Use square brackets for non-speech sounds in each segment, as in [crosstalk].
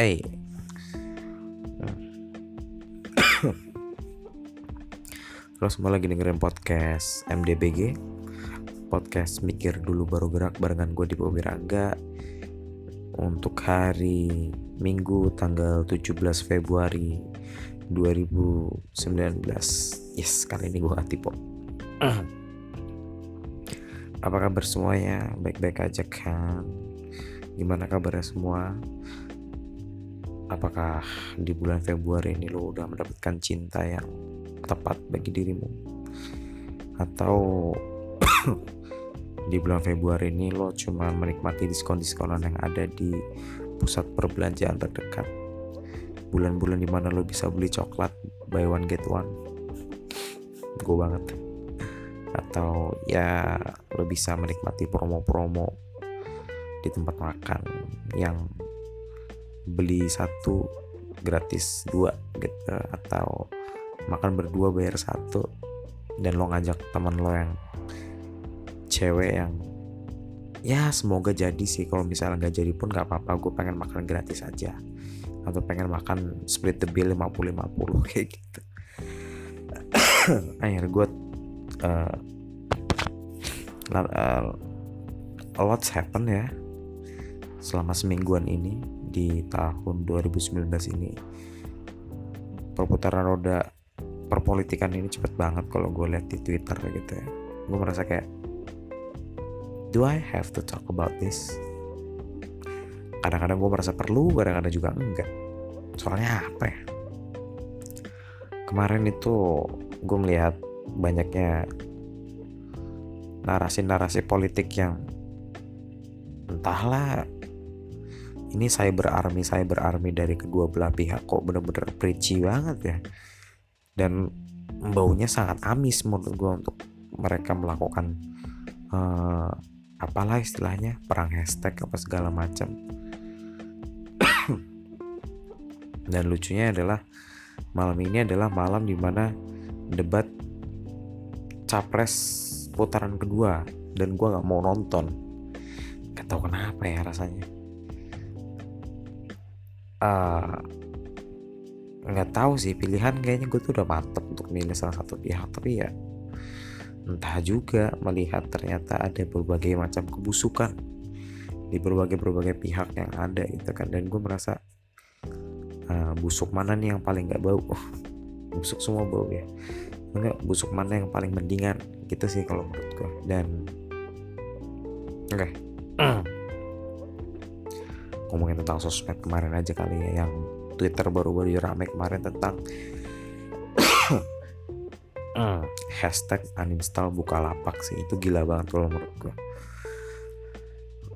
Eh. Lo semua lagi dengerin podcast MDBG Podcast Mikir Dulu Baru Gerak barengan gue di Bobi Raga Untuk hari Minggu tanggal 17 Februari 2019 Yes, kali ini gue gak tipe Apa kabar semuanya? Baik-baik aja kan? Gimana kabarnya semua? Apakah di bulan Februari ini lo udah mendapatkan cinta yang tepat bagi dirimu? Atau [coughs] di bulan Februari ini lo cuma menikmati diskon-diskonan yang ada di pusat perbelanjaan terdekat? Bulan-bulan di mana lo bisa beli coklat buy one get one? Gue banget. Atau ya lo bisa menikmati promo-promo di tempat makan yang beli satu gratis dua gitu atau makan berdua bayar satu dan lo ngajak teman lo yang cewek yang ya semoga jadi sih. Kalau misalnya nggak jadi pun nggak apa-apa gue pengen makan gratis aja. Atau pengen makan split the bill 50-50 [laughs] kayak gitu. [coughs] Akhir gue uh, uh, a lot's happen ya selama semingguan ini di tahun 2019 ini perputaran roda perpolitikan ini cepet banget kalau gue lihat di Twitter gitu ya. Gue merasa kayak do I have to talk about this? Kadang-kadang gue merasa perlu kadang-kadang juga enggak. Soalnya apa ya? Kemarin itu gue melihat banyaknya narasi-narasi politik yang entahlah ini cyber army cyber army dari kedua belah pihak kok bener-bener preachy banget ya. Dan baunya sangat amis menurut gue untuk mereka melakukan uh, apalah istilahnya perang hashtag apa segala macam. [coughs] Dan lucunya adalah malam ini adalah malam di mana debat capres putaran kedua dan gue nggak mau nonton. Gak tau kenapa ya rasanya nggak uh, tahu sih pilihan kayaknya gue tuh udah mantep untuk milih salah satu pihak tapi ya entah juga melihat ternyata ada berbagai macam kebusukan di berbagai berbagai pihak yang ada gitu kan. Dan gue merasa uh, busuk mana nih yang paling nggak bau? Oh, busuk semua bau ya. Enggak busuk mana yang paling mendingan? Gitu sih kalau menurut gue dan oke. okay. Ngomongin tentang sosmed kemarin aja kali ya yang Twitter baru-baru rame kemarin tentang [coughs] hashtag uninstall Bukalapak sih. Itu gila banget kalau menurut gue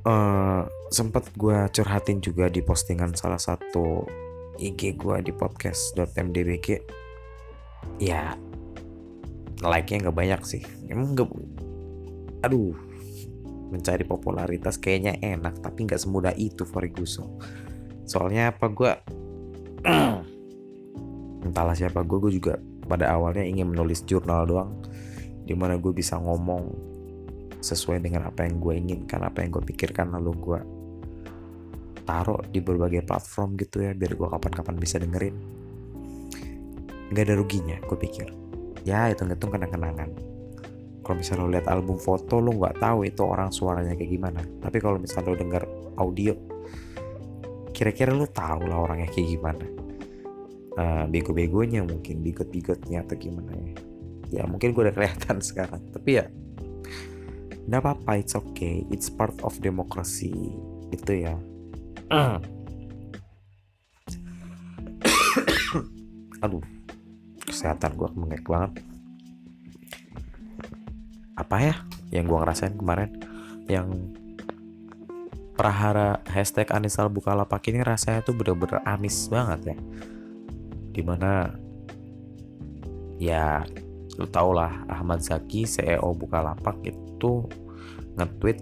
uh, sempet gue curhatin juga di postingan salah satu IG gue di podcast.mdbg ya like-nya nggak banyak sih. Emang nggak aduh mencari popularitas kayaknya enak tapi nggak semudah itu Ferguson. Soalnya apa gue [clears throat] entahlah siapa gue gue juga pada awalnya ingin menulis jurnal doang di mana gue bisa ngomong sesuai dengan apa yang gue inginkan apa yang gue pikirkan lalu gue taruh di berbagai platform gitu ya biar gue kapan-kapan bisa dengerin. Nggak ada ruginya gue pikir. Ya hitung-hitung kenang-kenangan kalau misalnya lo lihat album foto lo nggak tahu itu orang suaranya kayak gimana. Tapi kalau misalnya lo dengar audio kira-kira lo tahu lah orangnya kayak gimana. Uh, bego-begonya mungkin bigot-bigotnya atau gimana ya. Ya mungkin gue udah kelihatan [laughs] sekarang. Tapi ya nggak apa-apa it's okay. It's part of democracy gitu ya. [coughs] Aduh kesehatan gue mengek banget apa ya yang gue ngerasain kemarin? Yang prahara hashtag Anisal Bukalapak ini rasanya tuh bener-bener amis banget ya. Di mana ya lu tau lah Ahmad Zaki CEO Bukalapak itu nge-tweet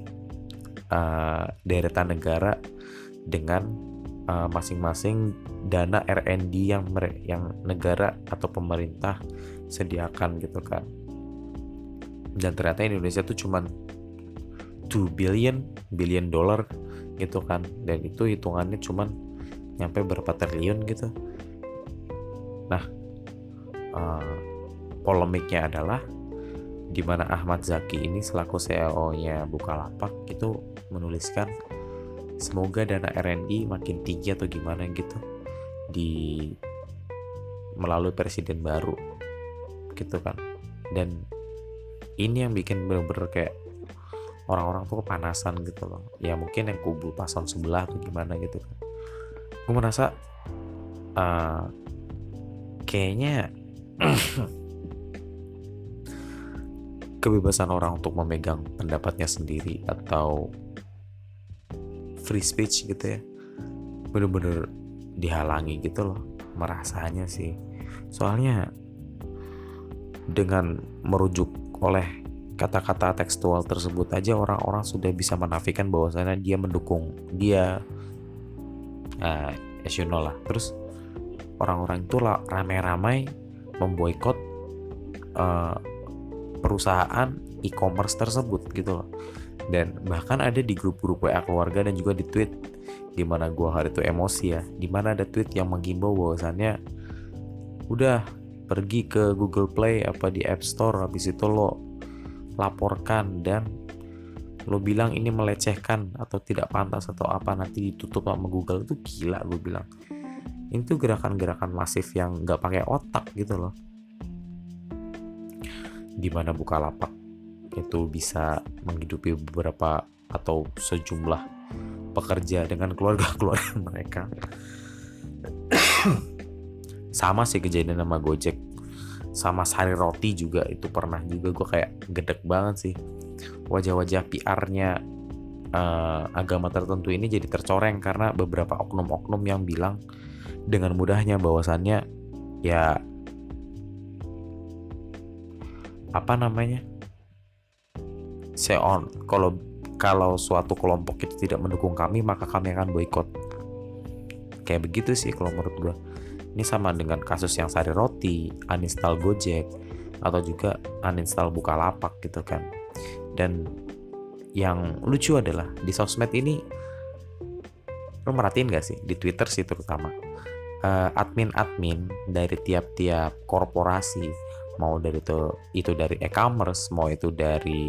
uh, deretan negara dengan uh, masing-masing dana R&D yang yang negara atau pemerintah sediakan gitu kan dan ternyata Indonesia tuh cuman 2 billion billion dollar gitu kan. Dan itu hitungannya cuman nyampe berapa triliun gitu. Nah uh, polemiknya adalah di mana Ahmad Zaki ini selaku CEO-nya Bukalapak itu menuliskan semoga dana R&D makin tinggi atau gimana gitu di melalui presiden baru gitu kan. Dan ini yang bikin bener-bener kayak orang-orang tuh kepanasan gitu loh. Ya mungkin yang kubu paslon sebelah atau gimana gitu kan. Gue merasa uh, kayaknya [clears throat] kebebasan orang untuk memegang pendapatnya sendiri atau free speech gitu ya bener-bener dihalangi gitu loh merasanya sih. Soalnya dengan merujuk oleh kata-kata tekstual tersebut aja orang-orang sudah bisa menafikan bahwasannya dia mendukung dia. Uh, as you know lah. Terus orang-orang itu lah ramai-ramai memboikot uh, perusahaan e-commerce tersebut gitu loh. Dan bahkan ada di grup-grup WA keluarga dan juga di tweet di mana gue hari itu emosi ya. Di mana ada tweet yang menghimbau bahwasannya udah pergi ke Google Play apa di App Store habis itu lo laporkan dan lo bilang ini melecehkan atau tidak pantas atau apa nanti ditutup sama Google. Itu gila gue bilang. Ini tuh gerakan-gerakan masif yang nggak pakai otak gitu loh. Di mana lapak itu bisa menghidupi beberapa atau sejumlah pekerja dengan keluarga-keluarga [laughs] mereka sama sih kejadian sama Gojek. Sama Sari Roti juga itu pernah juga gue kayak gedek banget sih. Wajah-wajah PR-nya uh, agama tertentu ini jadi tercoreng karena beberapa oknum-oknum yang bilang dengan mudahnya bahwasannya ya apa namanya? Seon kalau kalau suatu kelompok itu tidak mendukung kami maka kami akan boykot. Kayak begitu sih kalau menurut gue ini sama dengan kasus yang sari roti uninstall gojek atau juga uninstall bukalapak gitu kan. Dan yang lucu adalah di sosmed ini lo merhatiin gak sih? Di Twitter sih terutama. Uh, admin-admin dari tiap-tiap korporasi mau dari itu itu dari e-commerce mau itu dari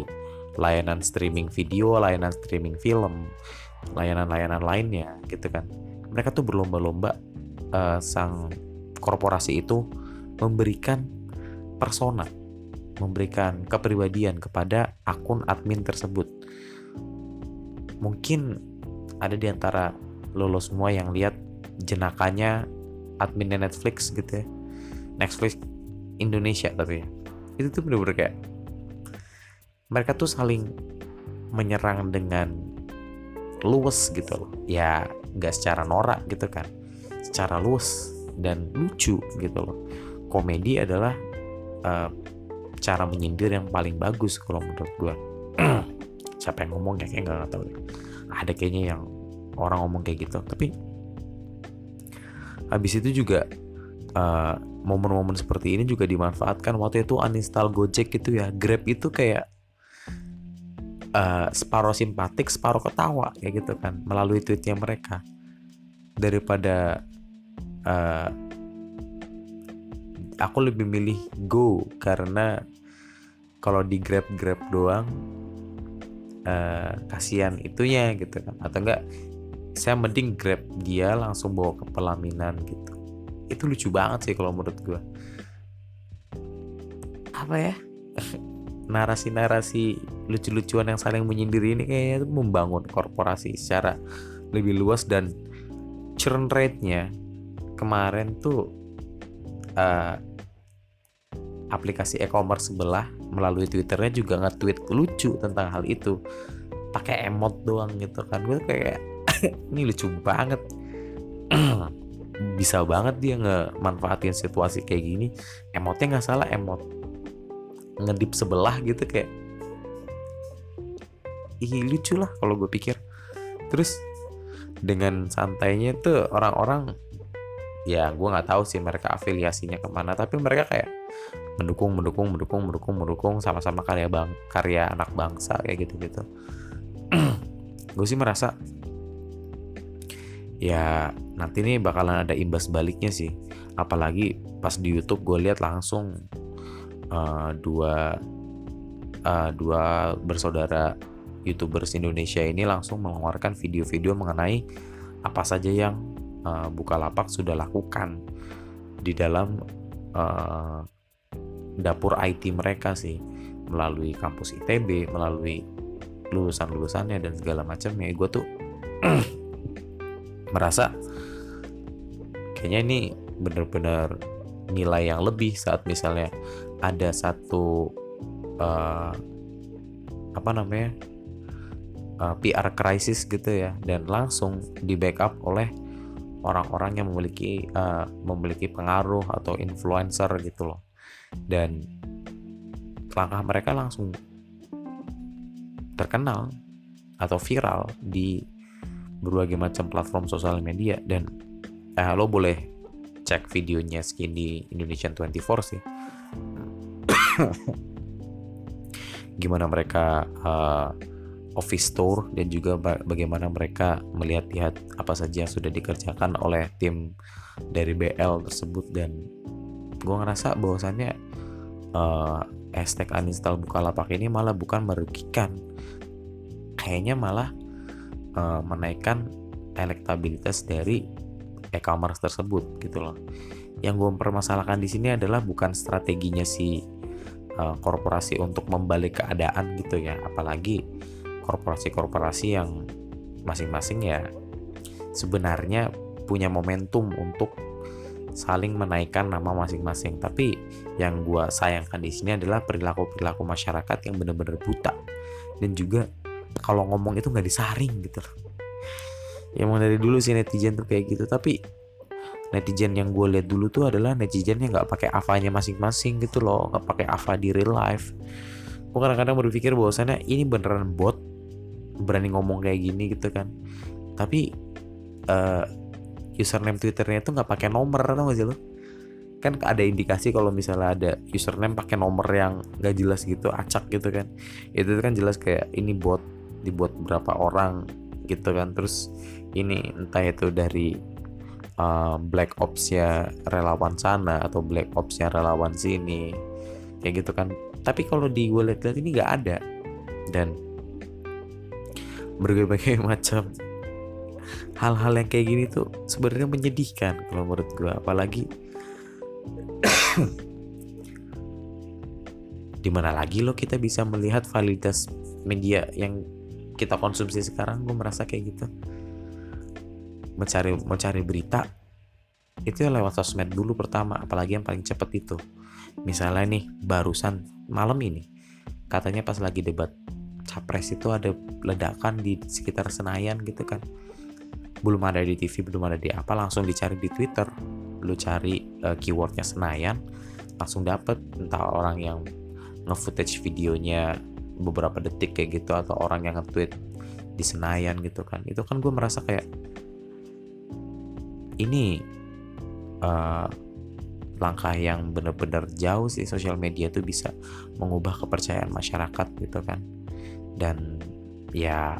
layanan streaming video layanan streaming film layanan-layanan lainnya gitu kan. Mereka tuh berlomba-lomba uh, sang korporasi itu memberikan persona memberikan kepribadian kepada akun admin tersebut. Mungkin ada di antara lo, semua yang lihat jenakanya adminnya Netflix gitu ya. Netflix Indonesia tapi ya. itu tuh bener-bener kayak mereka tuh saling menyerang dengan luwes gitu loh. Ya nggak secara norak gitu kan secara luwes dan lucu gitu loh. Komedi adalah uh, cara menyindir yang paling bagus kalau menurut gue [clears throat] siapa yang ngomong ya kayak nggak tahu deh. Ada kayaknya yang orang ngomong kayak gitu tapi habis itu juga uh, momen-momen seperti ini juga dimanfaatkan. Waktu itu uninstall Gojek gitu ya Grab itu kayak uh, separuh simpatik separuh ketawa kayak gitu kan melalui tweetnya mereka. Daripada uh, aku lebih milih Go karena kalau di Grab Grab doang uh, kasihan itunya gitu kan. Atau enggak saya mending Grab dia langsung bawa ke pelaminan gitu. Itu lucu banget sih kalau menurut gue apa ya? [laughs] Narasi-narasi lucu-lucuan yang saling menyindir ini kayaknya membangun korporasi secara lebih luas dan churn rate-nya kemarin tuh uh, aplikasi e-commerce sebelah melalui twitternya juga nge-tweet lucu tentang hal itu. Pakai emot doang gitu kan. Gue kayak [laughs] ini lucu banget. [clears throat] Bisa banget dia ngemanfaatin situasi kayak gini. Emotnya nggak salah emot ngedip sebelah gitu kayak ih lucu lah kalau gue pikir. Terus dengan santainya tuh orang-orang ya gue nggak tahu sih mereka afiliasinya ke mana tapi mereka kayak mendukung mendukung mendukung mendukung mendukung sama-sama karya bang karya anak bangsa kayak gitu gitu gue sih merasa ya nanti nih bakalan ada imbas baliknya sih. Apalagi pas di YouTube gue lihat langsung uh, dua uh, dua bersaudara youtubers Indonesia ini langsung mengeluarkan video-video mengenai apa saja yang uh, Bukalapak sudah lakukan di dalam uh, dapur IT mereka sih. Melalui kampus ITB melalui lulusan-lulusannya dan segala macamnya. Gue tuh [clears throat] merasa kayaknya ini bener-bener nilai yang lebih saat misalnya ada satu uh, apa namanya uh, PR krisis gitu ya. Dan langsung di backup oleh orang-orang yang memiliki uh, memiliki pengaruh atau influencer gitu loh. Dan langkah mereka langsung terkenal atau viral di berbagai macam platform sosial media. Dan eh, lo boleh cek videonya Skinny Indonesian 24 sih. [coughs] Gimana mereka uh, office tour dan juga bagaimana mereka melihat-lihat apa saja yang sudah dikerjakan oleh tim dari BL tersebut. Dan gue ngerasa bahwasannya uh, hashtag uninstall Bukalapak ini malah bukan merugikan kayaknya malah uh, menaikkan elektabilitas dari e-commerce tersebut gitu loh. Yang gue permasalahkan di sini adalah bukan strateginya si uh, korporasi untuk membalik keadaan gitu ya apalagi korporasi-korporasi yang masing-masing ya sebenarnya punya momentum untuk saling menaikkan nama masing-masing. Tapi yang gue sayangkan di sini adalah perilaku-perilaku masyarakat yang benar-benar buta dan juga kalau ngomong itu nggak disaring gitu loh. Ya emang dari dulu sih netizen tuh kayak gitu. Tapi netizen yang gue lihat dulu tuh adalah netizen yang nggak pakai avanya masing-masing gitu loh, nggak pakai ava di real life. Gue kadang-kadang berpikir bahwasannya ini beneran bot berani ngomong kayak gini gitu kan. Tapi uh, username twitternya itu nggak pakai nomor atau nggak sih lo? Kan ada indikasi kalau misalnya ada username pakai nomor yang nggak jelas gitu acak gitu kan. Itu kan jelas kayak ini bot dibuat berapa orang gitu kan. Terus ini entah itu dari uh, black ops ya relawan sana atau black ops ya relawan sini kayak gitu kan. Tapi kalau di lihat ini nggak ada. Dan berbagai macam hal-hal yang kayak gini tuh sebenarnya menyedihkan kalau menurut gue apalagi [coughs] di mana lagi lo kita bisa melihat validitas media yang kita konsumsi sekarang gue merasa kayak gitu. Mencari mencari berita itu ya lewat sosmed dulu pertama apalagi yang paling cepet itu. Misalnya nih barusan malam ini katanya pas lagi debat capres itu ada ledakan di sekitar Senayan gitu kan. Belum ada di TV belum ada di apa langsung dicari di Twitter. Lu cari uh, keywordnya Senayan langsung dapet. Entah orang yang nge-footage videonya beberapa detik kayak gitu atau orang yang nge-tweet di Senayan gitu kan. Itu kan gue merasa kayak ini uh, langkah yang bener-bener jauh sih. Sosial media tuh bisa mengubah kepercayaan masyarakat gitu kan dan ya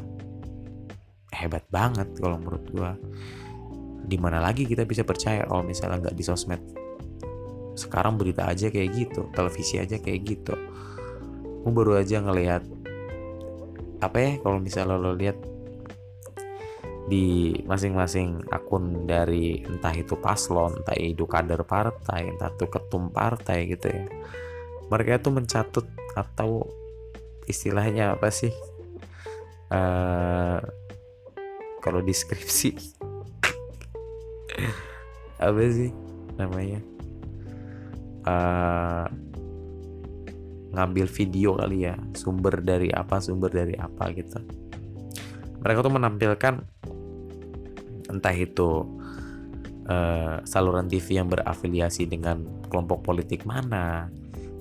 hebat banget kalau menurut gue di mana lagi kita bisa percaya kalau misalnya nggak di sosmed? Sekarang berita aja kayak gitu televisi aja kayak gitu. Gue baru aja ngelihat apa ya kalau misalnya lo lihat di masing-masing akun dari entah itu paslon, entah itu kader partai, entah itu ketum partai gitu ya. Mereka itu mencatut atau istilahnya apa sih? Uh, kalau deskripsi. [laughs] Apa sih namanya? Uh, ngambil video kali ya sumber dari apa sumber dari apa gitu. Mereka tuh menampilkan entah itu uh, saluran TV yang berafiliasi dengan kelompok politik mana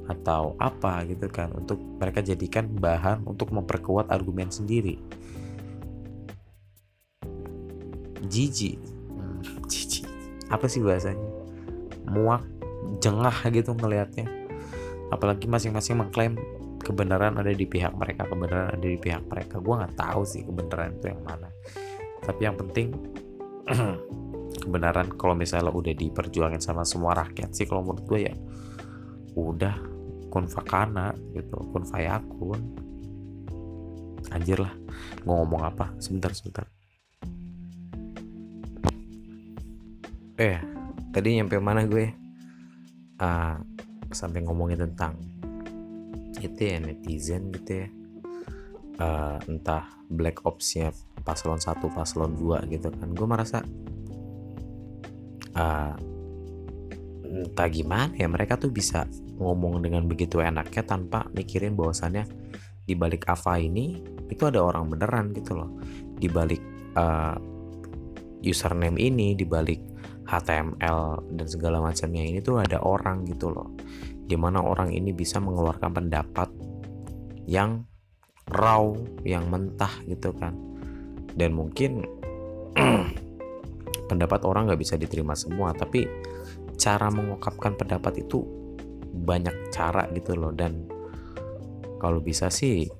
atau apa gitu kan untuk mereka jadikan bahan untuk memperkuat argumen sendiri. Jijik. Hmm, jijik. Apa sih bahasanya? Muak jengah gitu ngelihatnya. Apalagi masing-masing mengklaim kebenaran ada di pihak mereka kebenaran ada di pihak mereka. Gue nggak tahu sih kebenaran itu yang mana. Tapi yang penting [clears throat] kebenaran kalau misalnya udah diperjuangin sama semua rakyat sih kalau menurut gue ya udah kun fakana gitu kun fayakun. Anjir lah gue ngomong apa? Sebentar sebentar. Eh tadi nyampe mana gue? Uh, sampai ngomongin tentang itu ya netizen gitu ya. Uh, entah black opsnya paslon 1 paslon 2 gitu kan. Gue merasa uh, entah gimana ya mereka tuh bisa ngomong dengan begitu enaknya tanpa mikirin bahwasannya di balik Ava ini itu ada orang beneran gitu loh. Di balik uh, username ini di balik HTML dan segala macamnya ini tuh ada orang gitu loh. Di mana orang ini bisa mengeluarkan pendapat yang raw yang mentah gitu kan. Dan mungkin [clears throat] pendapat orang nggak bisa diterima semua tapi cara mengungkapkan pendapat itu banyak cara gitu loh. Dan kalau bisa sih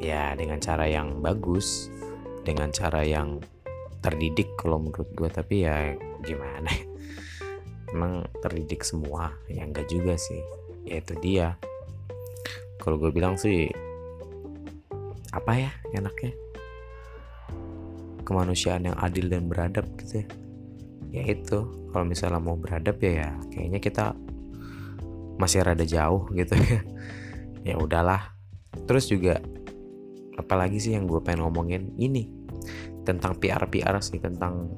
ya dengan cara yang bagus dengan cara yang terdidik kalau menurut gue tapi ya gimana emang terdidik semua ya enggak juga sih. Ya itu dia. Kalau gue bilang sih apa ya enaknya? Kemanusiaan yang adil dan beradab gitu ya ya itu kalau misalnya mau beradab ya ya kayaknya kita masih rada jauh gitu ya. [laughs] Ya udahlah. Terus juga apalagi sih yang gue pengen ngomongin ini tentang PR PR sih tentang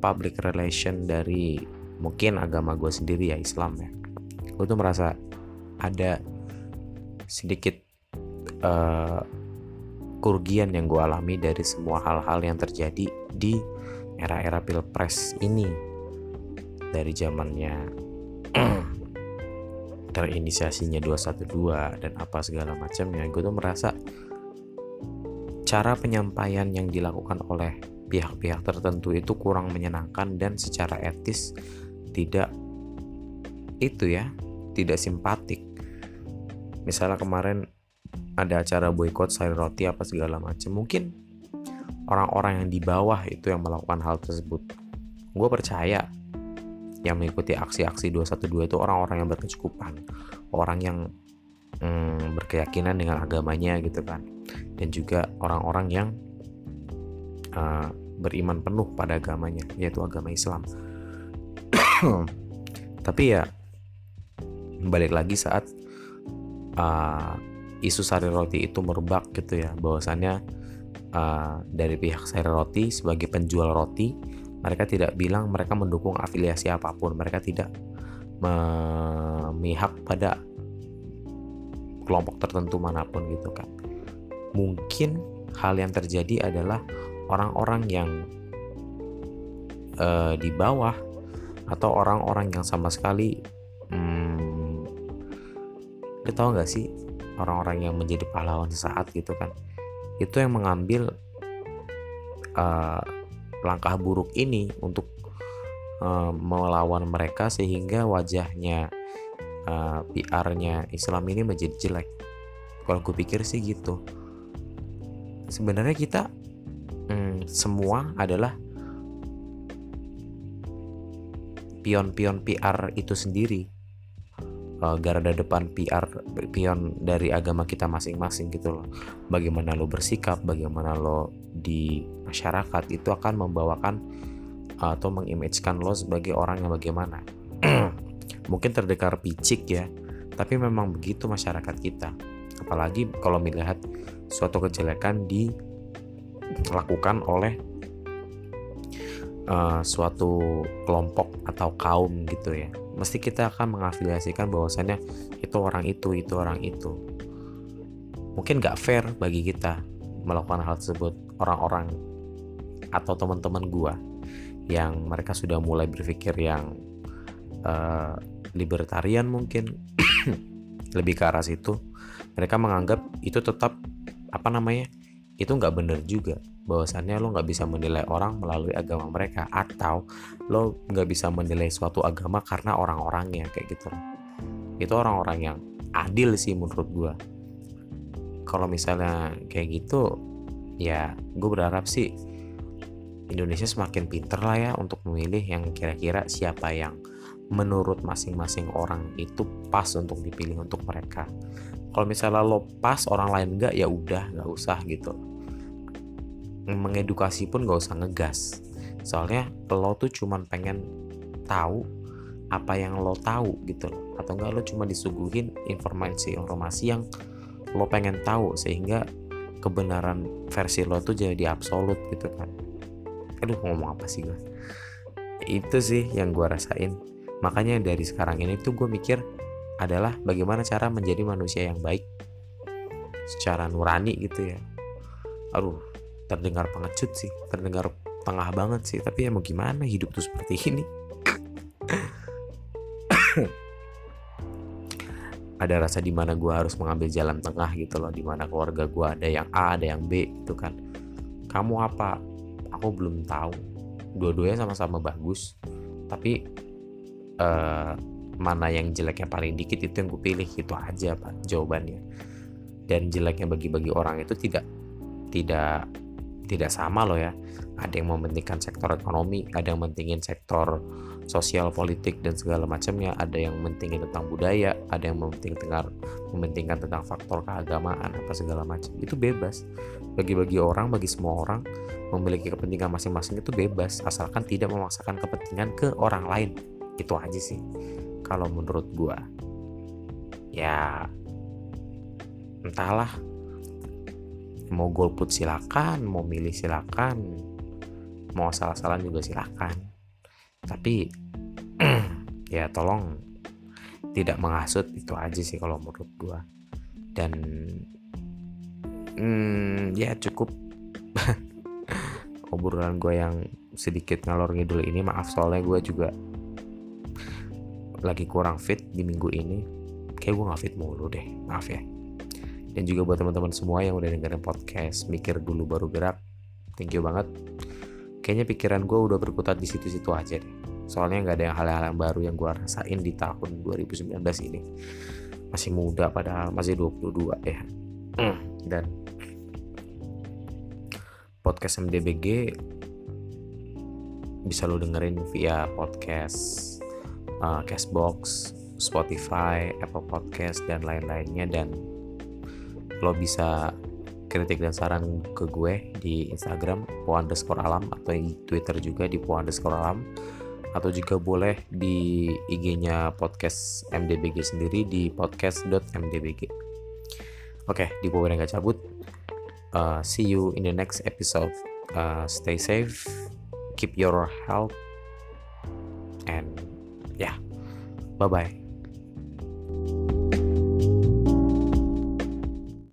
public relation dari mungkin agama gue sendiri ya Islam ya. Gue tuh merasa ada sedikit uh, kerugian yang gue alami dari semua hal-hal yang terjadi di era-era pilpres ini. Dari zamannya [clears throat] terinisiasinya 212 dan apa segala macamnya gue tuh merasa cara penyampaian yang dilakukan oleh pihak-pihak tertentu itu kurang menyenangkan dan secara etis tidak itu ya tidak simpatik. Misalnya kemarin ada acara boykot sayur roti apa segala macam mungkin orang-orang yang di bawah itu yang melakukan hal tersebut. Gue percaya yang mengikuti aksi-aksi 212 itu orang-orang yang berkecukupan orang yang hmm, berkeyakinan dengan agamanya gitu kan. Dan juga orang-orang yang uh, beriman penuh pada agamanya yaitu agama Islam. [clears throat] Tapi ya balik lagi saat uh, isu sari roti itu merebak gitu ya bahwasannya uh, dari pihak sari roti sebagai penjual roti mereka tidak bilang mereka mendukung afiliasi apa pun. Mereka tidak memihak pada kelompok tertentu mana pun gitu kan mungkin hal yang terjadi adalah orang-orang yang uh, di bawah atau orang-orang yang sama sekali hmm, lo tau gak sih orang-orang yang menjadi pahlawan sesaat gitu kan itu yang mengambil uh, langkah buruk ini untuk uh, melawan mereka sehingga wajahnya uh, PR-nya Islam ini menjadi jelek. Kalau gue pikir sih gitu. Sebenarnya kita hmm, semua adalah pion-pion PR itu sendiri uh, garda depan PR pion dari agama kita masing-masing gitu loh. Bagaimana lo bersikap, bagaimana lo di masyarakat itu akan membawakan uh, atau mengimagekan lo sebagai orang yang bagaimana. [clears throat] Mungkin terdengar picik ya, tapi memang begitu masyarakat kita. Apalagi kalau melihat suatu kejelekan dilakukan oleh uh, suatu kelompok atau kaum gitu ya. Mesti kita akan mengafiliasikan bahwasannya itu orang itu itu orang itu. Mungkin gak fair bagi kita melakukan hal tersebut. Orang-orang atau teman-teman gua yang mereka sudah mulai berpikir yang uh, libertarian mungkin [clears throat] lebih ke arah situ mereka menganggap itu tetap apa namanya itu nggak benar juga bahwasannya lo nggak bisa menilai orang melalui agama mereka atau lo nggak bisa menilai suatu agama karena orang-orangnya kayak gitu itu orang-orang yang adil sih menurut gue kalau misalnya kayak gitu ya gue berharap sih Indonesia semakin pinter lah ya untuk memilih yang kira-kira siapa yang menurut masing-masing orang itu pas untuk dipilih untuk mereka. Kalau misalnya lo pas orang lain enggak ya udah nggak usah gitu. Mengedukasi pun nggak usah ngegas. Soalnya lo tuh cuman pengen tahu apa yang lo tahu gitu loh. Atau enggak lo cuma disuguhin informasi-informasi yang lo pengen tahu sehingga kebenaran versi lo tuh jadi absolut gitu kan. Aduh ngomong apa sih gue? Itu sih yang gue rasain Makanya dari sekarang ini tuh gue mikir adalah bagaimana cara menjadi manusia yang baik secara nurani gitu ya. Aduh, terdengar pengecut sih, terdengar tengah banget sih. Tapi ya mau gimana hidup tuh seperti ini. [coughs] ada rasa di mana gue harus mengambil jalan tengah gitu loh di mana keluarga gue ada yang A ada yang B gitu kan. Kamu apa? Aku belum tahu. Dua-duanya sama-sama bagus. Tapi uh, mana yang jeleknya paling dikit itu yang gue pilih itu aja pak jawabannya. Dan jeleknya bagi-bagi orang itu tidak tidak tidak sama loh ya. Ada yang mementingkan sektor ekonomi ada yang mementingin sektor sosial politik dan segala macamnya. Ada yang mementingin tentang budaya ada yang mementingkan mementingkan tentang faktor keagamaan apa segala macam. Itu bebas. Bagi-bagi orang bagi semua orang memiliki kepentingan masing-masing itu bebas asalkan tidak memaksakan kepentingan ke orang lain. Itu aja sih kalau menurut gua. Ya entahlah mau golput silakan mau milih silakan mau salah-salah juga silakan. Tapi [clears throat] ya tolong tidak menghasut itu aja sih kalau menurut gua. Dan hmm, ya cukup. [laughs] Obrolan gue yang sedikit ngalor ngidul ini maaf soalnya gue juga lagi kurang fit di minggu ini. Kayak gue gak fit mulu deh maaf ya dan juga buat teman-teman semua yang udah dengerin podcast mikir dulu baru gerak thank you banget. Kayaknya pikiran gue udah berkutat di situ-situ aja deh. Soalnya nggak ada yang hal-hal yang baru yang gue rasain di tahun 2019 ini. Masih muda padahal masih 22 ya. Dan podcast MDBG bisa lo dengerin via podcast uh, Cashbox, Spotify, Apple Podcast dan lain-lainnya. Dan lo bisa kritik dan saran ke gue di Instagram po underscore alam atau di Twitter juga di po underscore alam atau juga boleh di IG-nya podcast MDBG sendiri di podcast.mdbg. Oke, di Power nggak cabut. Uh, see you in the next episode. Uh, stay safe, keep your health, and Yeah. Bye bye.